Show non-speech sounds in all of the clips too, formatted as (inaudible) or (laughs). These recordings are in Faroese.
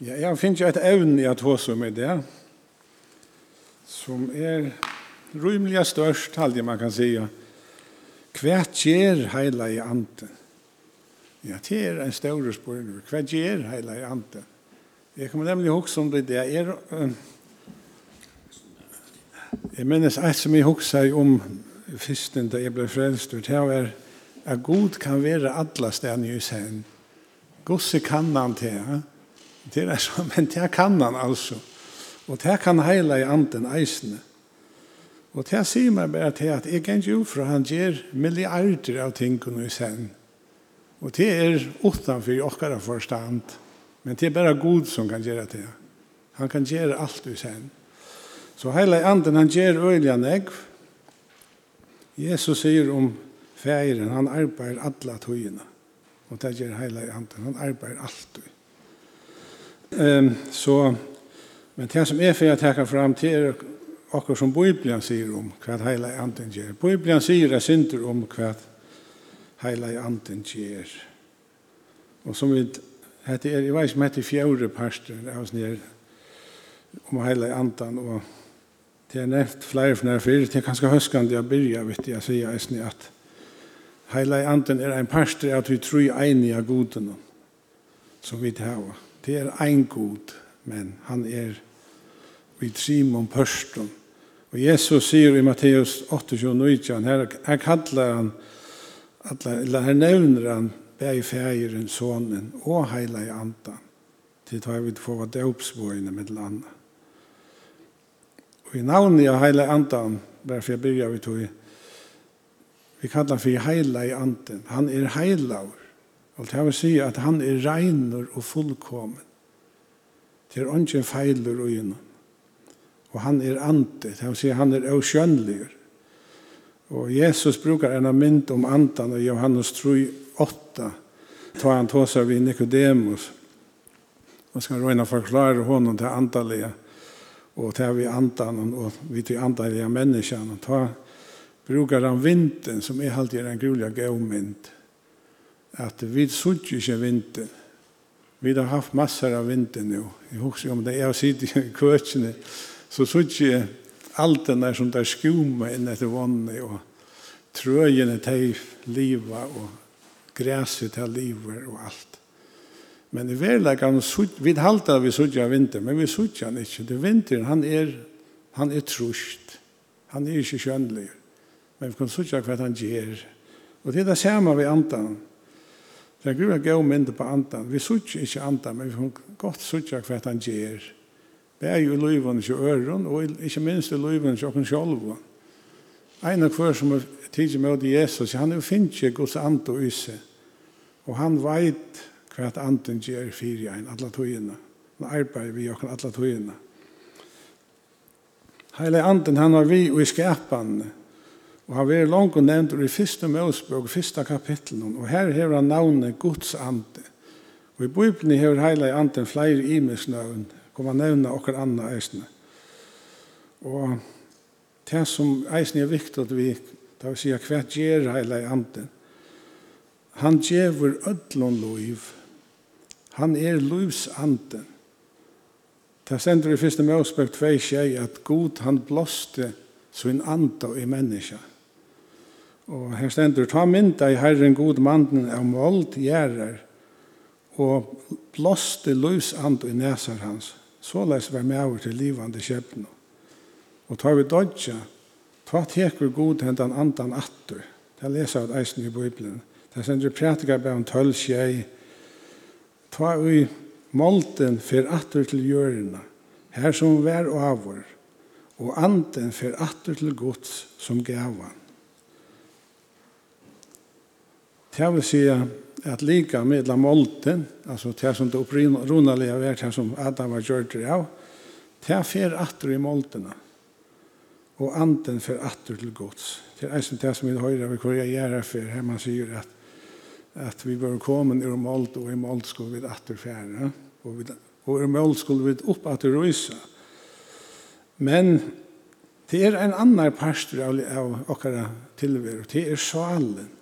Ja, jeg finner et evne i at hos med det, som er rymelig størst, aldrig man kan si. Kvært gjør heila i anten? Ja, det er en større spørsmål. Kvært gjør heila i anten? Jeg kommer nemlig hukse om det der. Er, uh, jeg minnes et som jeg hukse om fyrsten da jeg ble frelst, det er at god kan være alle stedene i sen. Gosse kan han til, ja? Det er så, men det kan han altså. Og det kan heila i anden eisene. Og det sier meg bare til at jeg kan jo fra han gjør milliarder av tingene i sen. Og det er utenfor okkara forstand. Men det er bare god som kan gjøre det. Han kan gjøre alt i sen. Så heila i anden han gjør øyelig negv. Jesus sier om feiren, han arbeider alle togene. Og det gjør heila i anden, han arbeider alltid. Ehm så men det som är för jag ta fram till er som Bibeln säger om vad hela anden ger. Bibeln säger det synder om vad hela anden ger. Och som vi hette er, i vis med om det fjärde pastor av oss ner om hela anden och det är nämnt flera från här förr. Det är ganska höskande jag börjar vet jag säga att att hela anden är en pastor att vi tror eniga goden som vi tar. Det er ein god, men han er vi trimon pørsten. Og Jesus sier i Matteus 28:19, her her kallar han alla eller her nevner han bæg fægeren, sonen og heila i andan. Til tar vi få vart døpsbøyene med landa. Og i navnet av heila i andan, derfor jeg byrja vi tog, vi kallar for heila i andan. Han er heilaur. Og det vil si at han er regner og fullkommen. Det er ikke feiler og gjennom. Og han er ante, det vil si han er avskjønnelig. Og Jesus brukar en mynd om andan i Johannes 3, 8, ta han tåsar vid Nikodemus. Og skal røyna forklare honom til andalega, og til vi andan, og vi til andalega menneskene. Ta brukar han vinden, som er alltid en grulig gavmynd at vi sutt ikke vinter. Vi har haft massor av vinter nu. Jeg husker om det er å sitte i køkene, så sutt ikke alt den der som der skjoma inn etter vannet, og trøyene til livet, og græset til livet, og alt. Men i verleggen, vi halter vi sutt av vinter, men vi sutt han ikke. Det vinteren, han er, han er trusht. Han er ikke skjønnelig. Men vi kan sutt av hva han gjør. Og det er det samme vi antar Det er grunn av gøy mynd på andan. Vi sutja ikke andan, men vi kan godt sutja hva han gjør. Det er jo i løyven ikke øren, og ikke minst i løyven ikke åkken sjolv. En av hver som er tidlig med Jesus, han er finnes ikke Guds and i seg. Og han veit hva anden gjør fyrir en alle togene. Han arbeider vi åkken alle togene. Heile anden, han var vi og i skapene. Og han er langt og nevnt i første møsbøk, første kapitlen, og her har han navnet Guds ande. Og i Bibelen har hele anden flere imensnavn, kom han nevne okker andre eisene. Og det som eisene er viktig at vi, da vi sier hva gjør hele anden, han gjør ødlån lov, han er lovs anden. Det sender i første møsbøk 2, skjei at Gud han blåste sin ande i menneskene Og her stendur, ta mynda i Herren god mannen av mold gjerrar, og blåste løsand i nesar hans. Såleis var med over til livande skjebno. Og ta vi dodja, ta tekur god hendan andan attur. Det er lesa av eisen i Bibelen. Det stendur prætika bæ om tøll tjei. Ta vi molden fyr attur til jørina, her som vær og avur, og anden fyr attur til gods som gavan Det vil si at lika medla molten, altså det som det opprunalige var det som Adam var gjørt det av, det fer atter i moltena. Og anden fer atter til gods. Det er eisen det som vi høyre vi hvor jeg gjør det for, her man sier at, at vi bør komme ur molt, og i molt skulle vi atter fære, og, vi, og i molt skulle vi opp atter røysa. Men det er en annan parster av, av okkara tilver, det er sjalen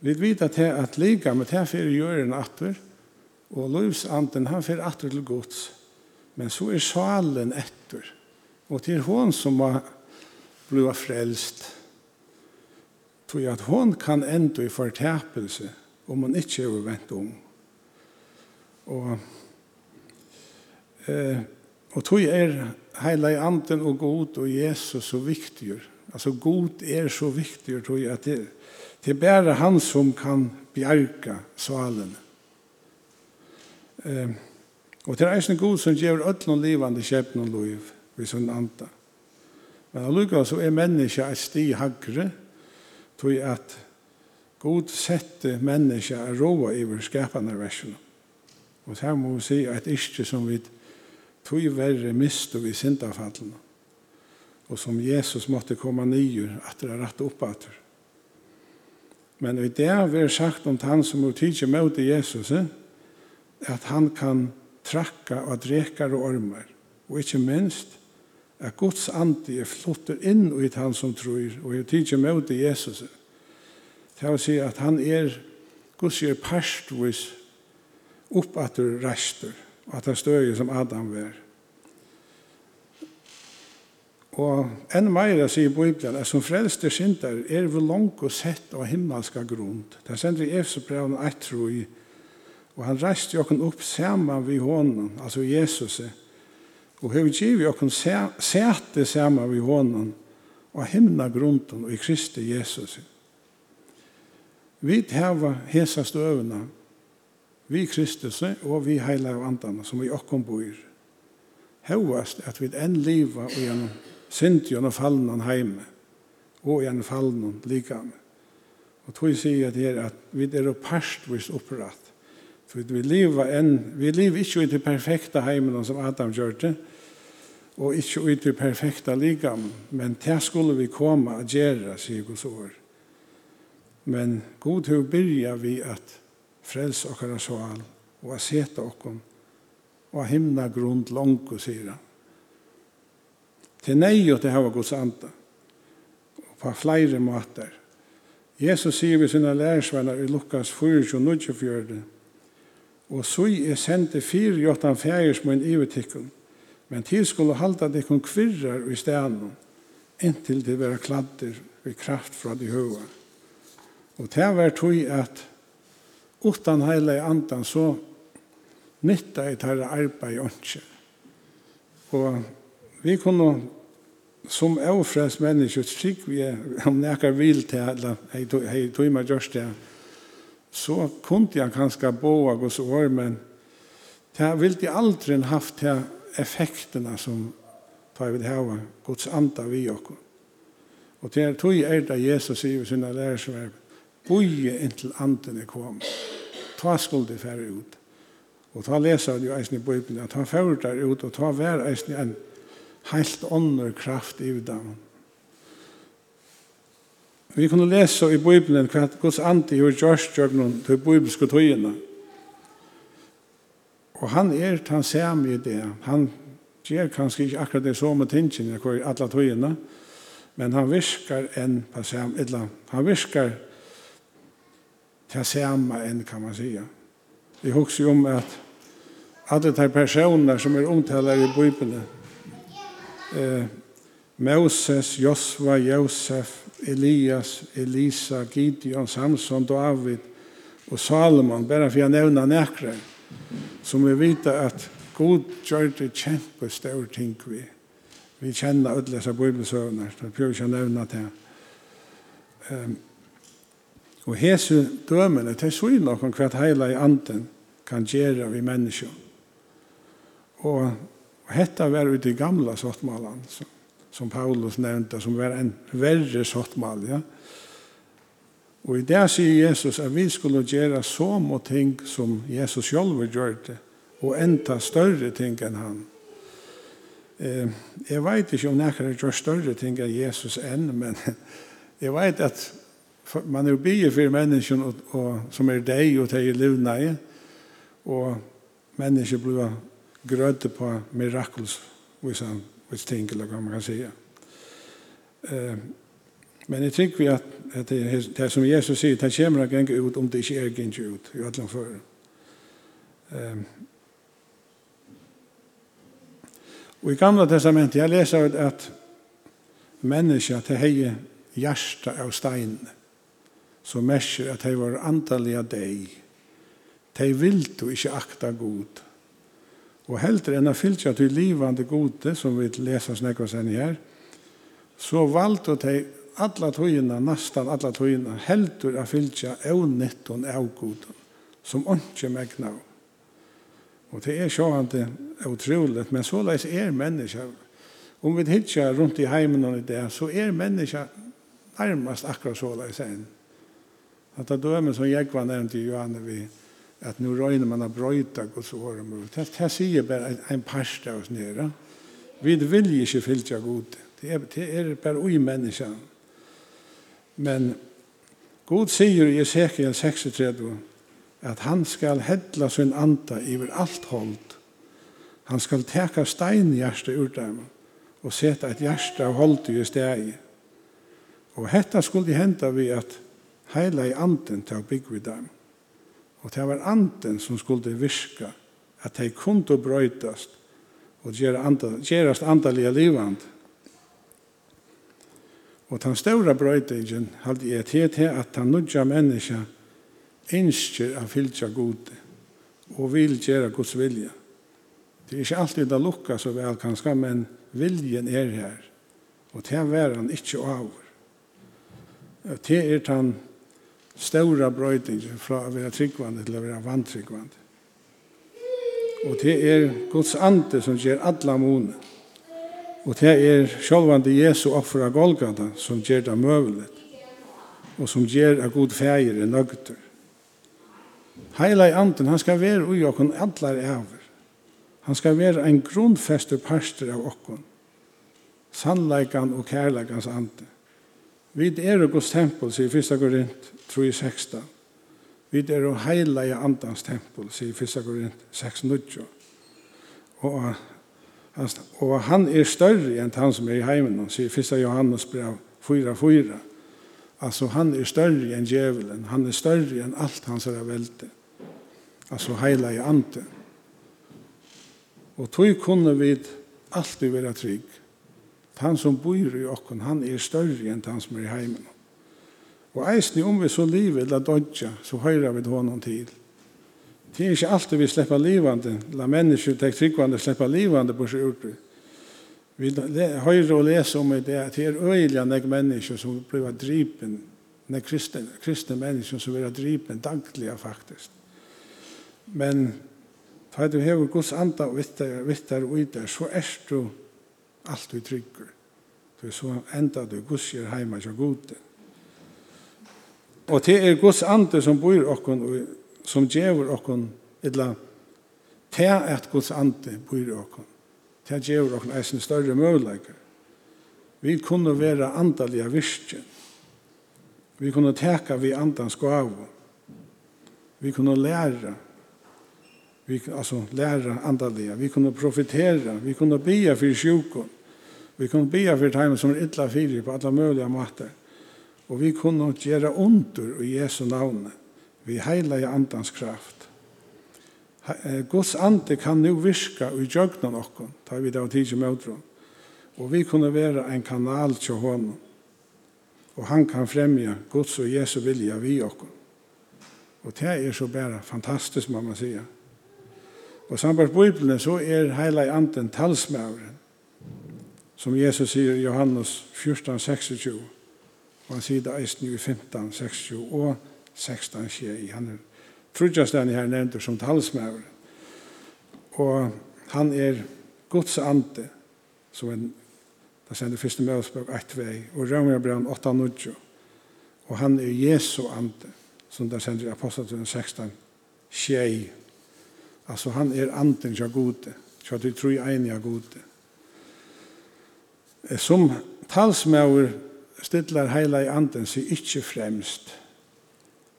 Vi vet at det at lika, med det fyrir jøren atter, og løvsanden, han fyrir atter til gods. Men så er salen etter, og til hon som har bliva frelst. Tror jeg at hon kan enda i fortæpelse, om hon ikke er vent om. Og, eh, og tog er heilig anden og god og Jesus så viktig. Altså god er så viktig, tror jeg, at det er Det er bare han som kan bjerga salen. Eh, og det er eisen god som gjør ødlån livande kjepn og liv vi som anta. Men allukka så er menneska et sti hagre tog at god sette menneska er råa i skapande versjon. Og her må vi si at ikke som vi tog verre mist og vi sintafallene og som Jesus måtte komme nyer at det er rett oppater. Men i det har sagt om han som har tidsi mot Jesus, at han kan trakka og drekar og ormar. Og ikke minst, at Guds andi er flotter inn i han som tror, og er tidsi mot Jesus. Det vil si at han er, Guds er parstvis oppatter rastur, og at han støy som Adam var. Og enn meira sier Bibelen, er som frelste synder er vi langt og sett av himmelska grunn. Det sender i Efsebreven 1, tro i, og han reiste jo opp saman vi hånden, altså Jesus, og hei giv jokken sete saman vi hånden, og himna grunden og i Kristi Jesus. Vi tar hesa støvene vi Kristus og vi heilar andana som vi okken bor. Hevast at vi enn liva og gjennom synd i en fallen heime, og i en fallen likame. Og tog sier det at vi er parstvis oppratt. For vi lever en, vi lever ikke i det perfekte heimen som Adam gjør det, og ikke i det perfekte likam, men til skulle vi komme og gjøre, sier Guds år. Men god til å begynne vi at frelse okkara sval, og å sete okkom og himna grund langt, sier han til nei og til hava Guds anda. Og på flere måter. Jesus sier vi sina lærersvenner i Lukas 4, 24, Og så er sendte fire jottan fægers med en ivetikken. men til skulle halda dekken kvirrar i stenen, inntil det var kladder ved kraft fra de høyene. Og det var tog at utan heile andan så nytta i tæra arbeid ikke. Og vi kunne som avfrest mennesker trygg vi er, om jeg vil til, eller jeg tog meg gjørst det, så kunne jeg kanskje bo og så år, men det ville de aldri haft til effektene som tar vi det her, Guds anda vi og Og det jeg tog er det Jesus sier i sine lærersverv, boje inntil anden er kom. Ta skulle det færre ut. Og ta leser han jo eisen i Bibelen, ta han fører der ut, og ta hver eisen i en helt ånder kraft i dem. Vi kunne lese i Bibelen hva Guds andi gjør gjørst noen til bibelske tøyene. Og han er han samme i det. Han gjør kanskje ikke akkurat det samme tingene hva i alle tøyene, men han virker en på samme, eller han virker til samme enn, kan man si. Vi husker jo om at alle de personer som er omtaler i Bibelen, eh, Moses, Josva, Josef, Elias, Elisa, Gideon, Samson, David og Salomon, bare for jeg nevner nekre, som vi vet at God gjør det kjempe større ting vi. Vi kjenner alle disse bibelsøvnene, så jeg prøver ikke å nevne det. Um, og hese dømene, det er så noen hva hele i anden kan gjøre vi mennesker. Og Og dette var ute i gamla sottmalan, som, som Paulus nevnte, som var en verre sottmal, ja. Og i det sier Jesus at vi skulle gjøre så må ting som Jesus selv gjør det, og enda større ting enn han. Eh, jeg vet ikke om nekker gjør større ting enn Jesus enn, men (laughs) jeg vet at man er bygge for menneskene og, og, som er deg og til i livnei, og mennesker blir grødde på mirakels hvis han hvis ting eller hva man kan si uh, men jeg tror vi at, at det, det som Jesus sier, det kommer ikke engang ut om det ikke er ikke ut i alle fall Eh, og i gamla testamentet, jeg leser at menneska til hei hjärsta av stein som mersker at hei var antalliga deg. de vil du ikke akta god. Og heldre enn å fylltja til livande gode, som vi leser snakka sen her, så valgte de alla tøyina, nastan alla tøyina, heldur a fylltja av netton av goden, som ikke megna. Og det er sjåhande utroligt, men så leis er menneska. Om vi hittar rundt i heimen og i det, så er menneska nærmast akkurat så leis enn. At det dømer som jeg var nevnt i Johanne, vi att nu røyner man att brøyta Guds år om det. Det här säger en parst av oss nere. Vi vill ju inte fylla god. Det är, det är bara oj människan. Men God säger i Ezekiel 36 att han skal hedla sin anda över allt hold. Han skal täcka stein i hjertet ur dem og seta et hjerte av hold i steg. Og hetta skulle hende vi at heila i anden til bygg vid dem. Og det var anden som skulle virka, at de kunne brøytast og gjerast andalige livand. Og den større brøytingen hadde jeg til til at den nødja menneska innskjer av fylltja gode og vil gjøre Guds vilja. Det er ikke alltid det lukka så vel kanskje, men viljen er her. Og til å være han ikke over. Det er den stora brøytinger fra å være tryggvande til å være vantryggvande. Og det er Guds ande som gjør alle måne. Og det er sjølvande Jesu offer av Golgata som gjør det møvelig. Og som gjør at god feir er nøgter. Heila i anden, han skal være ui okkon allar over. Han skal være en grunnfester parster av okkon. Sannleikan og kærleikans ande. Vi er Guds tempel, sier 1. Korint 3.16. Vi er å heila i andans tempel, sier 1. Korint 6.9. Og, og han er større enn han som er i heimen, sier 1. Johannes brev 4.4. Altså, han er større enn djevelen, han er større enn alt hans er velte. Altså, heila i anden. Og tog kunne vi alltid være trygg. Han som bor i okken, han er større enn han som er i heimen. Og eisen om vi så livet la dodja, så høyrer vi honom til. Det er ikke alltid vi slipper livande, la mennesker tek tryggvande slipper livande på seg urtru. Vi høyrer og leser om det at det er øyelig nek mennesker som blir dripen, nek kristne, kristne mennesker som blir dripen dagliga faktisk. Men Ta du hever Guds anda og vittar, vittar og vittar, så erst du alt við tryggur. Så enda du Guds er heima til gode. Og det er Guds ande som bor okkon, som djever okkon, illa det at Guds ande bor okkon. Det djever okkon eisen større møvleikar. Vi kunne være andalige virkjen. Vi kunne teka vi andans gavu. Vi kunne læra. Vi, altså læra andalige. Vi kunne profitera. Vi kunne bia fyrir sjukon. Vi kunne bia fyrir teimen som er illa fyrir på alla møvliga matar og vi kunne gjøre under i Jesu navn, vi heilige andans kraft. Guds ande kan nu virka i djøgnen okkon, ta vi det av tidsje møtron, og vi kunne være en kanal til honom, og han kan fremja Guds og Jesu vilja vi okkon. Og det er så bare fantastisk, må man sige. Og sambart Bibelen så er heilige anden talsmævren, som Jesus sier i Johannes 14, 26. Og han sier det eisen i 15, 60 og 16 skjer. Han er trudjastene her nevnt som talsmæver. Og han er Guds ande, som en, da sender første møvsbøk, 1-2, og Rømjabran 8 nudjo. Og han er Jesu ande, som da sender apostelen 16 skjer. Altså han er anden som gode, gode, som du tror jeg er gode. Som talsmæver stillar heila i anden sig inte fremst,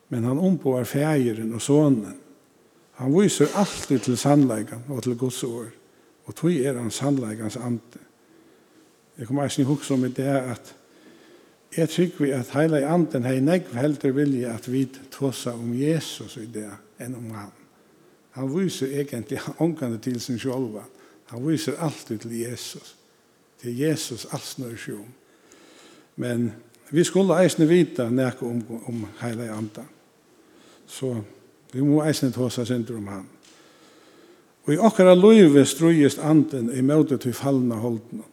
men han omboar fägeren och sonen. Han visar alltid till sannläggan och till Guds år, Och tog er han sannläggans ande. Jag kommer att ihåg hukse om i det att jeg tykker vi at heila i anden har negv heldur vilja at vi tåsa om Jesus i det enn om han. Han viser egentlig ångande til sin själva. Han viser alltid til Jesus. Til Jesus alls nøysjum. Men vi skulle eisne vita nekko om, om heila anda. Så vi må eisne tåsa synder om han. Og i okkara loive strujist anden i møte til fallna holdna.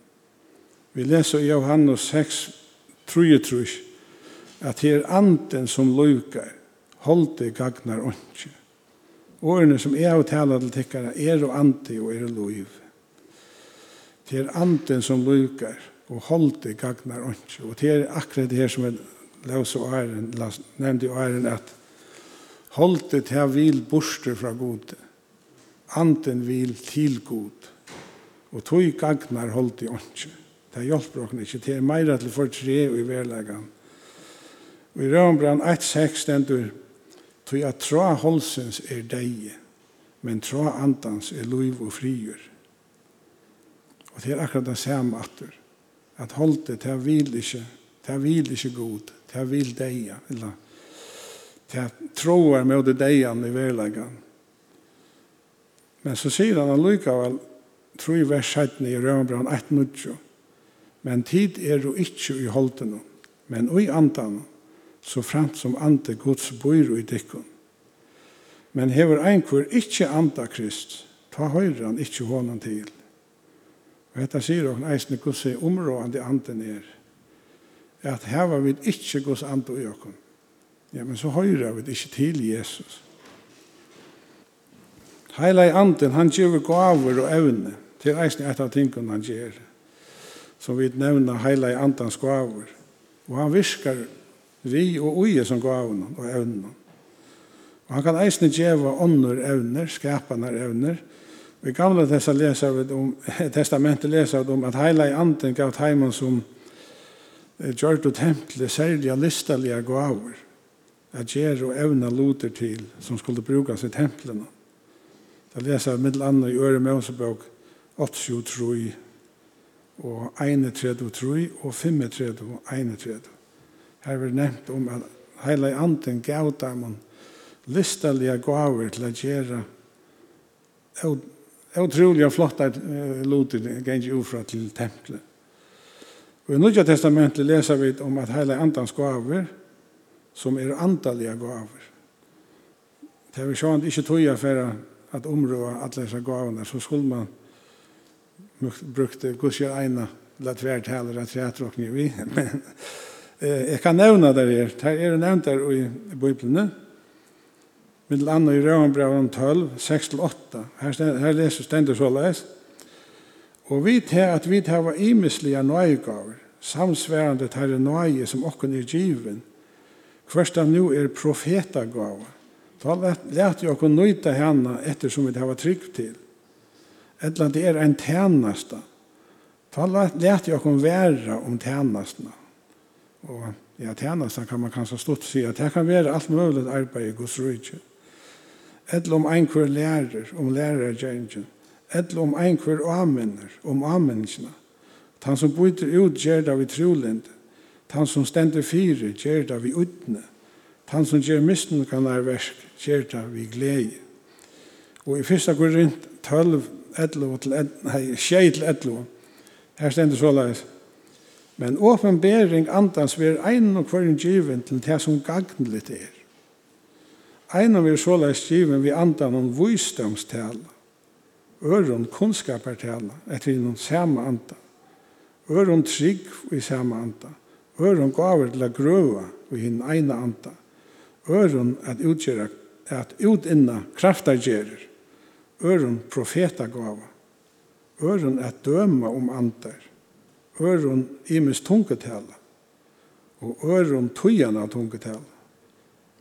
Vi leser i Johannes 6, 33, at her anden som loikar, holde gagnar ondkje. Årene som er av tala til tikkara er og andi og er loiv. Det er anden som loikar, og holde gagnar ikke. Og det er akkurat det her som jeg løs og æren, nevnte og æren at holde til vil borster fra god, anten vil til god, og tog gagnar holde ikke. Det hjelper dere ikke, det er mer til for tre og i verleggen. Og i Rønbrand 1.6 stendur, tog at tra holsens er deg, men tra andans er lov og frigjør. Og det er akkurat det samme atter at holde det, det vil ikke, det vil ikke god, det vil deg, eller det troer med det deian i verleggen. Men så sier han allikevel, tror jeg vers 17 i Rønbrand 1.9, men tid er jo ikke i holden, men i andan, så fremt som ante Guds bor i dikken. Men hever ein kvar ikkje anda Krist, ta høyre han ikkje hånden til. Og dette sier hun eisne gusse områdende anden er. At her var vi ikke gusse ande i okken. Ja, men så høyre vi ikke til Jesus. Heila i anden, han gjør gaver og evne til eisne et av tingene han gjør. Som vi nevner heila i andens gaver. Og han viskar vi og uje som gavene og evnene. Og han kan eisne gjeva ånder evner, skapanar evner, evner, Vi gamla dessa läser vi om (laughs) testamentet läser om att hela i anden gav tajman som gjort och temple särliga listaliga gåvor At ge og ävna loter til som skulle brukas i templen. Det läser vi mittel andra i Öre Mosebok 83 og 31 og 35 og 31. Her er nevnt om at heila anden gav dem listaliga gåvor til at gjøre utrolig flott at uh, Lutin ganger ufra til templet. Og i Nødja testamentet leser vi om at heile andans gaver, som er andalige gaver. Det er sånn ikke tog for at område alle disse gavene, så skulle man brukte gudskjør ena la tvær heller at tvært vi. Men eh, jeg kan nevne det her. Det er nevnt der i Bibelen, mitt andre i Røvenbreven 12, 6-8. Her, her leser stendet så leis. Og vi til at vi til var imislige nøyegaver, samsværende til det nøye som okken er given. Først av nu er profetagaver. Da lærte jeg okken nøyta henne etter som vi til var trygg til. Etla det er en tjeneste. Da lærte jeg okken være om tjenestene. Og ja, tjenestene kan man kanskje stått si at det kan være alt mulig arbeid i Guds rydgjøk eller om einhver lærer om lærergjengen, eller om einhver avmenner om avmennene. Han som byter ut gjør det vi trolende. Han som stender fire gjør det vi utne. Han som gjør misten kan være versk gjør det vi glede. Og i første korint 12, 11 til 11, her stender såleis, Men åpenbering andans ver ein og kvar en given til det som gagnligt er Einan vi så leis given vi andan om visdomstal, øron kunnskapartal, etter innom samme andan, øron trygg i samme andan, øron gaver til a grøva i hinn eina andan, øron at utgjera at utinna kraftargjerer, øron profetagava, øron at døma om andar, øron imis tungetala, og øron tujana tungetala,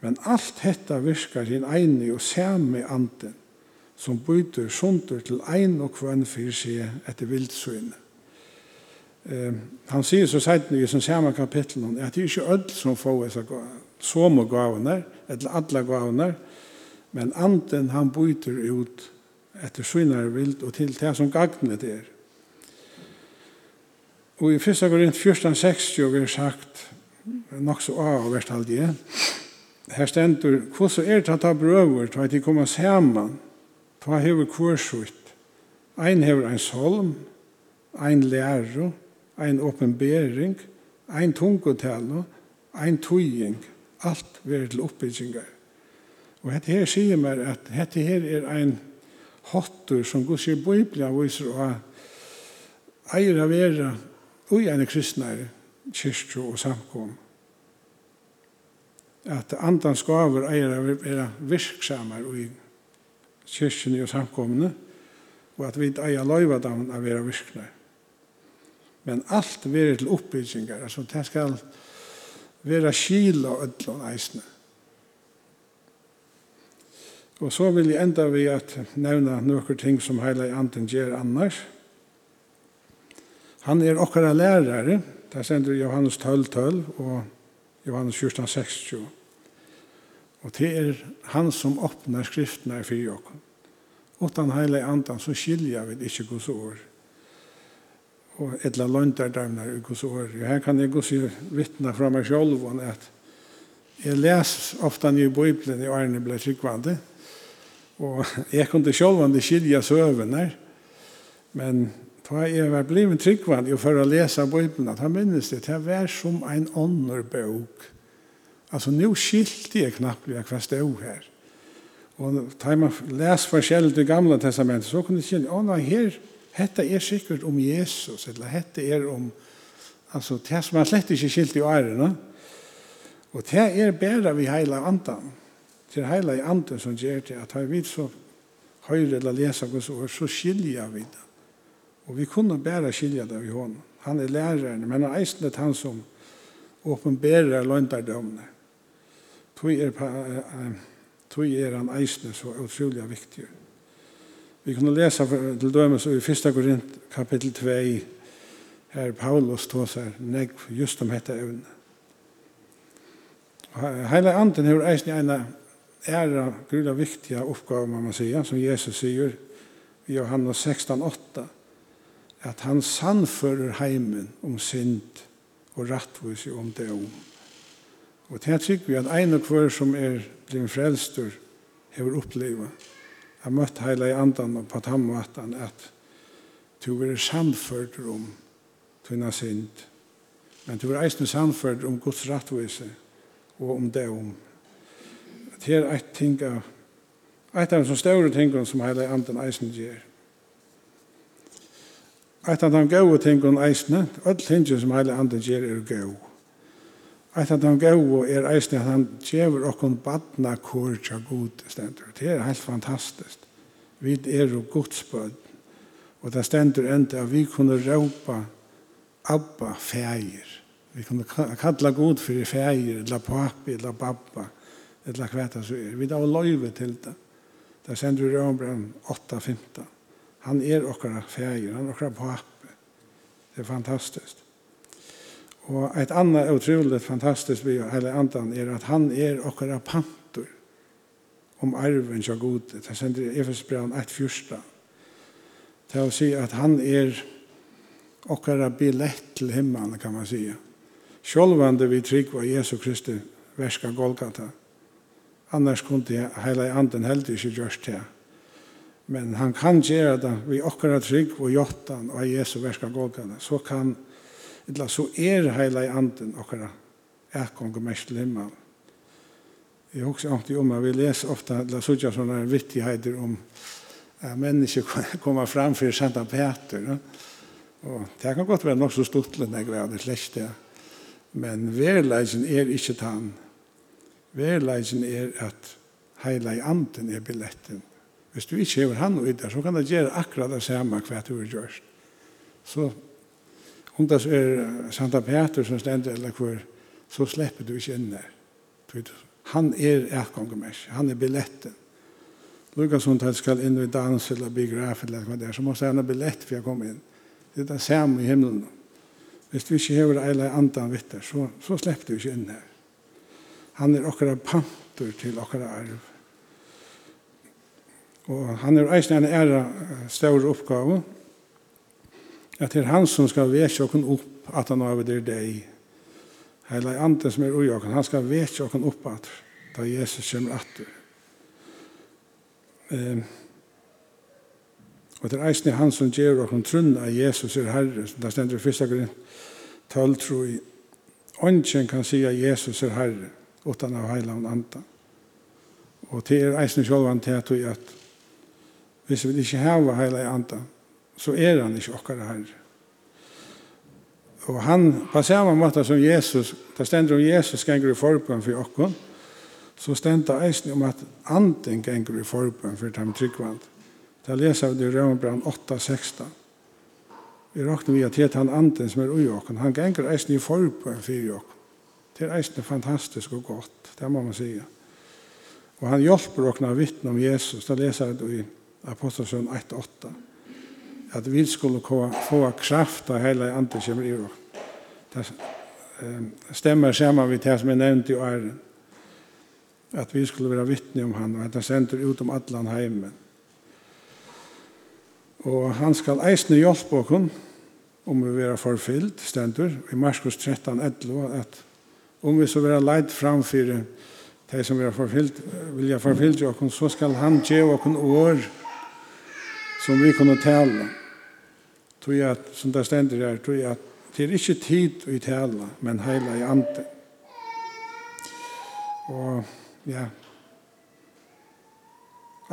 Men alt hetta virkar sin eini og sami anden, som byter sundur til ein og kvann fyrir seg etter vildsvinne. Eh, han sier så sent i som samme kapittel at det er ikke ødel som får disse som gavene, eller alle gavene, men anden han byter ut etter svinare vild og til det som gagnet er. Og i 1. Korinth 14.60 er sagt, nok så av hvert halvdige, her stendur, hvordan er det at ta brøver, ta at de kommer saman, ta hever kursuit, ein hever ein solm, ein læro, ein åpenbering, ein tungotelo, ein tujing, alt verður til oppbyggingar. Og hette her sier meg at hette her er ein hottur som gus i Biblia viser og eier av vera ui ene kristnare kyrkjo og samkom at andans gaver eier å være virksamar i kyrkjen og samkomne, og at vi eier løyva dem å være virknar. Men alt veri til oppbyggingar, altså det skal være skil og ødlån eisne. Og så vil jeg enda vi at nevna noen ting som heilig anden gjør annars. Han er okkara lærare, der sender Johannes 12, 12 og Johannes 14, 60. Og det er han som åpner skriftene for oss. Utan heilig andan så skiljer vi ikke gos år. Og etla lønter dem i gos år. Her kan jeg gos vittna fra meg selv om at jeg les ofta nye bøyblen i årene ble tryggvande. Og jeg kunne selv om det skilja søvene. Men da jeg var blivet tryggvande for å lese Bibelen, da han minnes det, det var som en ånderbøk. bok. Alltså nu skilte jeg knappt hva kvast stod här. Og da man leser forskjellig til gamla testamentet, så kunne jeg kjenne, å nei, her, dette er sikkert om Jesus, eller dette er om, altså, det som man slett ikke skilt i årene, og det er bedre vi heila andan, til heila i andan som gjør det, at har vi så høyre eller lesa Guds ord, så skilja vi det. Og vi kunne bare skilja det vi hånden. Han er læreren, men han er eisen han som åpenberer løntardømene. Tui er, tui er han eisne så utrolig viktig. Vi kunne lesa til dømes i 1. Korint kapittel 2 her Paulus tåsar negg just om dette evne. Heile anden hefur eisne eina æra grula viktiga oppgave, må man säga, som Jesus sier i Johannes 16,8, at han sannfører heimen om synd og rattvis om det om. Og det er vi at ein og hver som er blivit frelstur hever uppleva har møtt heila i andan og på tammatan at du er sannførdur om tunna synd. Men du er eisne sannførdur om Guds rattvise og om det om det er et ting av et av de større tingene som hele i andan eisne gjer eit av de gode tingene eisne alle tingene som hele i andan gjer er gode. Eit av dem gau er eisne at han djever okkon badna kår tja god stendur. Det er heilt fantastiskt. Vi er jo godsbød. Og det stendur enda at vi kunne råpa Abba feir. Vi kunne kalla god fyrir feir, eller papi, eller babba, eller kveta så er. Vi da var loive til det. Det stendur i Rømbran 8.15. Han er okkara feir, han er okkara papi. Det er fantastiskt. Og ett anna utrolig fantastisk vi har hela andan er at han er och är pantor om arven så god. Det sänder Efesbrevet 1 första. Det å si at han er och är til himmelen, kan man si. Självande vi trygg var Jesu Kristi verska Golgata. Annars kunde hela anden heldig ikke gjørst det. Men han kan gjøre det vi och trygg og jottan och Jesu verska Golgata. Så kan han Illa så er heila i anden okkara og mest til himmel. Jeg husker alltid om at vi leser ofta la ikke sånne vittigheter om at mennesker (laughs) kommer fram for Santa Peter. Og det kan godt være nok så stort når jeg var det slett. Men verleisen er ikke tann. Verleisen er at heila i anden er billetten. Hvis du ikke hever han og ytter, så kan det gjøre akkurat det samme hva du har gjort. Så Om det er Santa Peter som stender eller hvor, så slipper du ikke inn der. Han er etgångemers, han er billetten. Lukas som tar skal inn i dans eller biograf eller hva det er, så må han ha billett for å komme inn. Det er det samme i himmelen. Hvis du ikke hever eile andan vitter, så, så slipper du ikke inn her. Han er okkara pantur til okkara arv. Og han er eisen en æra større oppgave, At det er han som skal vekje okken opp at han har det deg. Heila andre som er ui okken, han skal vekje okken opp at da Jesus kommer atter. Um, og det er eisen han som gjør okken trunn av Jesus er herre, som det stender i fyrsta grunn, tøll tro i. Ongen kan si at Jesus er herre, utan av heila anden. Og det er eisen sjålvan til at vi at hvis vi ikke har heila anden, så er han ikke okkar herre. Og han, på samme måte som Jesus, da stender om Jesus ganger i forbøn for okkar, så stender eisen om at anden ganger i forbøn for dem tryggvand. Da leser vi det i Røvenbrand 8, 16. Vi råkner vi at det han anden som er ui okkar. Han ganger eisen i forbøn for okkar. Det er eisen fantastisk og godt, det må man sige. Og han hjelper okkar vittne om Jesus, da leser vi det i Apostelsson 1, 8 at vi skulle få kraft av hele andre kommer i år. Det stemmer sammen med det som jeg nevnte i åren. At vi skulle være vittne om han, og at han sender ut om alle heimen. Og han skal eisne hjelpe oss om vi vera forfyllt, stendur, i Marskos 13, 11, at om vi så vera leid framfyrir de som vera forfyllt, vilja forfyllt oss, så skal han gjøre oss år, som vi kunne tale. Tog at, som det stender her, tog at det er ikke tid å tale, men heila i ante. Og ja,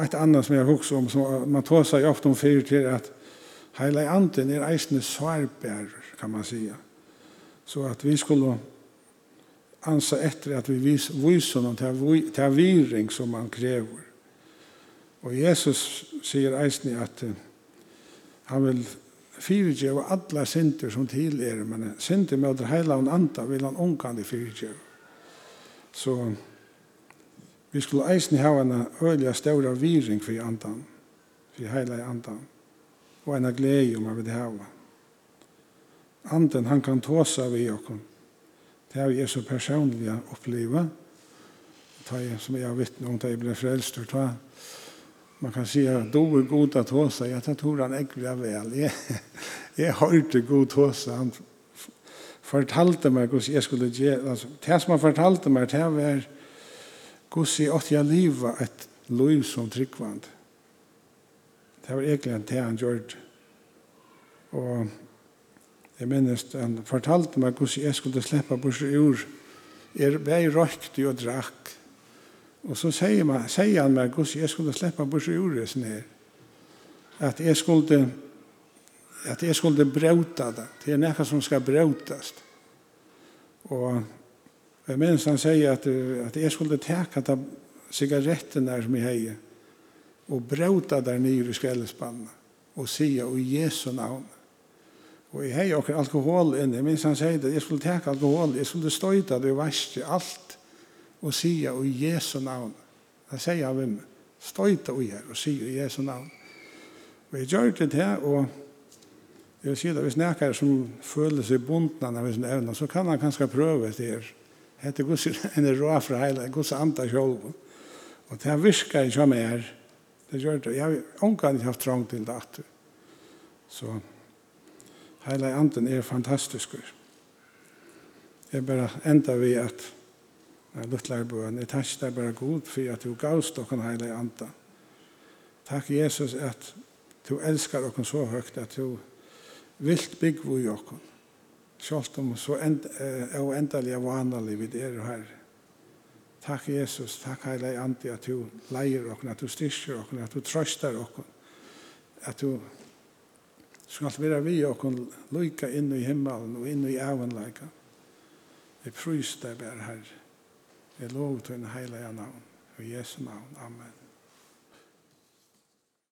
Et annet som jeg husker om, som man tar seg ofte om fyrir til, at heila i anden er eisende svarbærer, kan man sige. Så at vi skulle ansa etter at vi viser noen til viring som man krever. Og Jesus sier eisen at han vil fyrirgjøve alla synder som til er, men synder med det heila han anda vil han omgande fyrirgjøve. Så vi skulle eisen ha en øyelig større viring for andan, for heila andan, og en glede om han vil hava. Anden han kan seg vi okken, Det har vi så personlig oppleva, som jeg har vittnet om da jeg ble frelst, og man kan säga då är god att hosa. Jag tror han äckliga väl. Jag, (laughs) jag hörde god hosa. Han fortalte meg hvordan jeg skulle gjøre. Altså, det som han fortalte meg, det var hvordan jeg åtte jeg livet et liv som tryggvand. Det var egentlig det han gjorde. Og jeg minnes, han fortalte meg hvordan jeg skulle slippe bort ur. Jeg var røykt og drakk. Og så sier, man, sier han meg, Guds, jeg skulle slippe bort ur det sånn her. At jeg skulle, at jeg skulle brauta det. Det er noe som skal brautas. Og jeg minns han sier at, at jeg skulle teka ta sigaretten der som jeg heier. Og brauta der nere i skrellespannet. Og sier, og Jesu navn. Og jeg heier også alkohol inne. Jeg minns han sier at jeg skulle teka alkohol, jeg skulle støyta det og vaske alt og sier i Jesu navn. Det sier han vim. Støyta i her og sier i Jesu navn. Og jeg gjør det her, og jeg vil si det, hvis nekker som føler seg bunden av sin evne, så kan han kanskje prøve det her. Hette gus (laughs) en rå fra heile, gus anta sjolv. Og det virka virker ikke om. Det gjør det. Jeg har omgang ikke haft trang til det. Så heile anden er fantastisk. Jeg bare enda vi at den luttlar bøn. Jeg takk deg bare god for at du gavst dere heilig anda. Takk Jesus at du elskar dere så høyt at du vilt bygge i dere. Sjalt om så end, eh, og endelig og vanlig vid er her. Takk Jesus, takk heilig andi at du leier okken, at du styrker okken, at du trøster okken. At du skal være vi okken lyka inn i himmelen og inn i avanleika. Jeg prøys deg bare herre. Jeg lov til en heilig navn. I Jesu navn. Amen.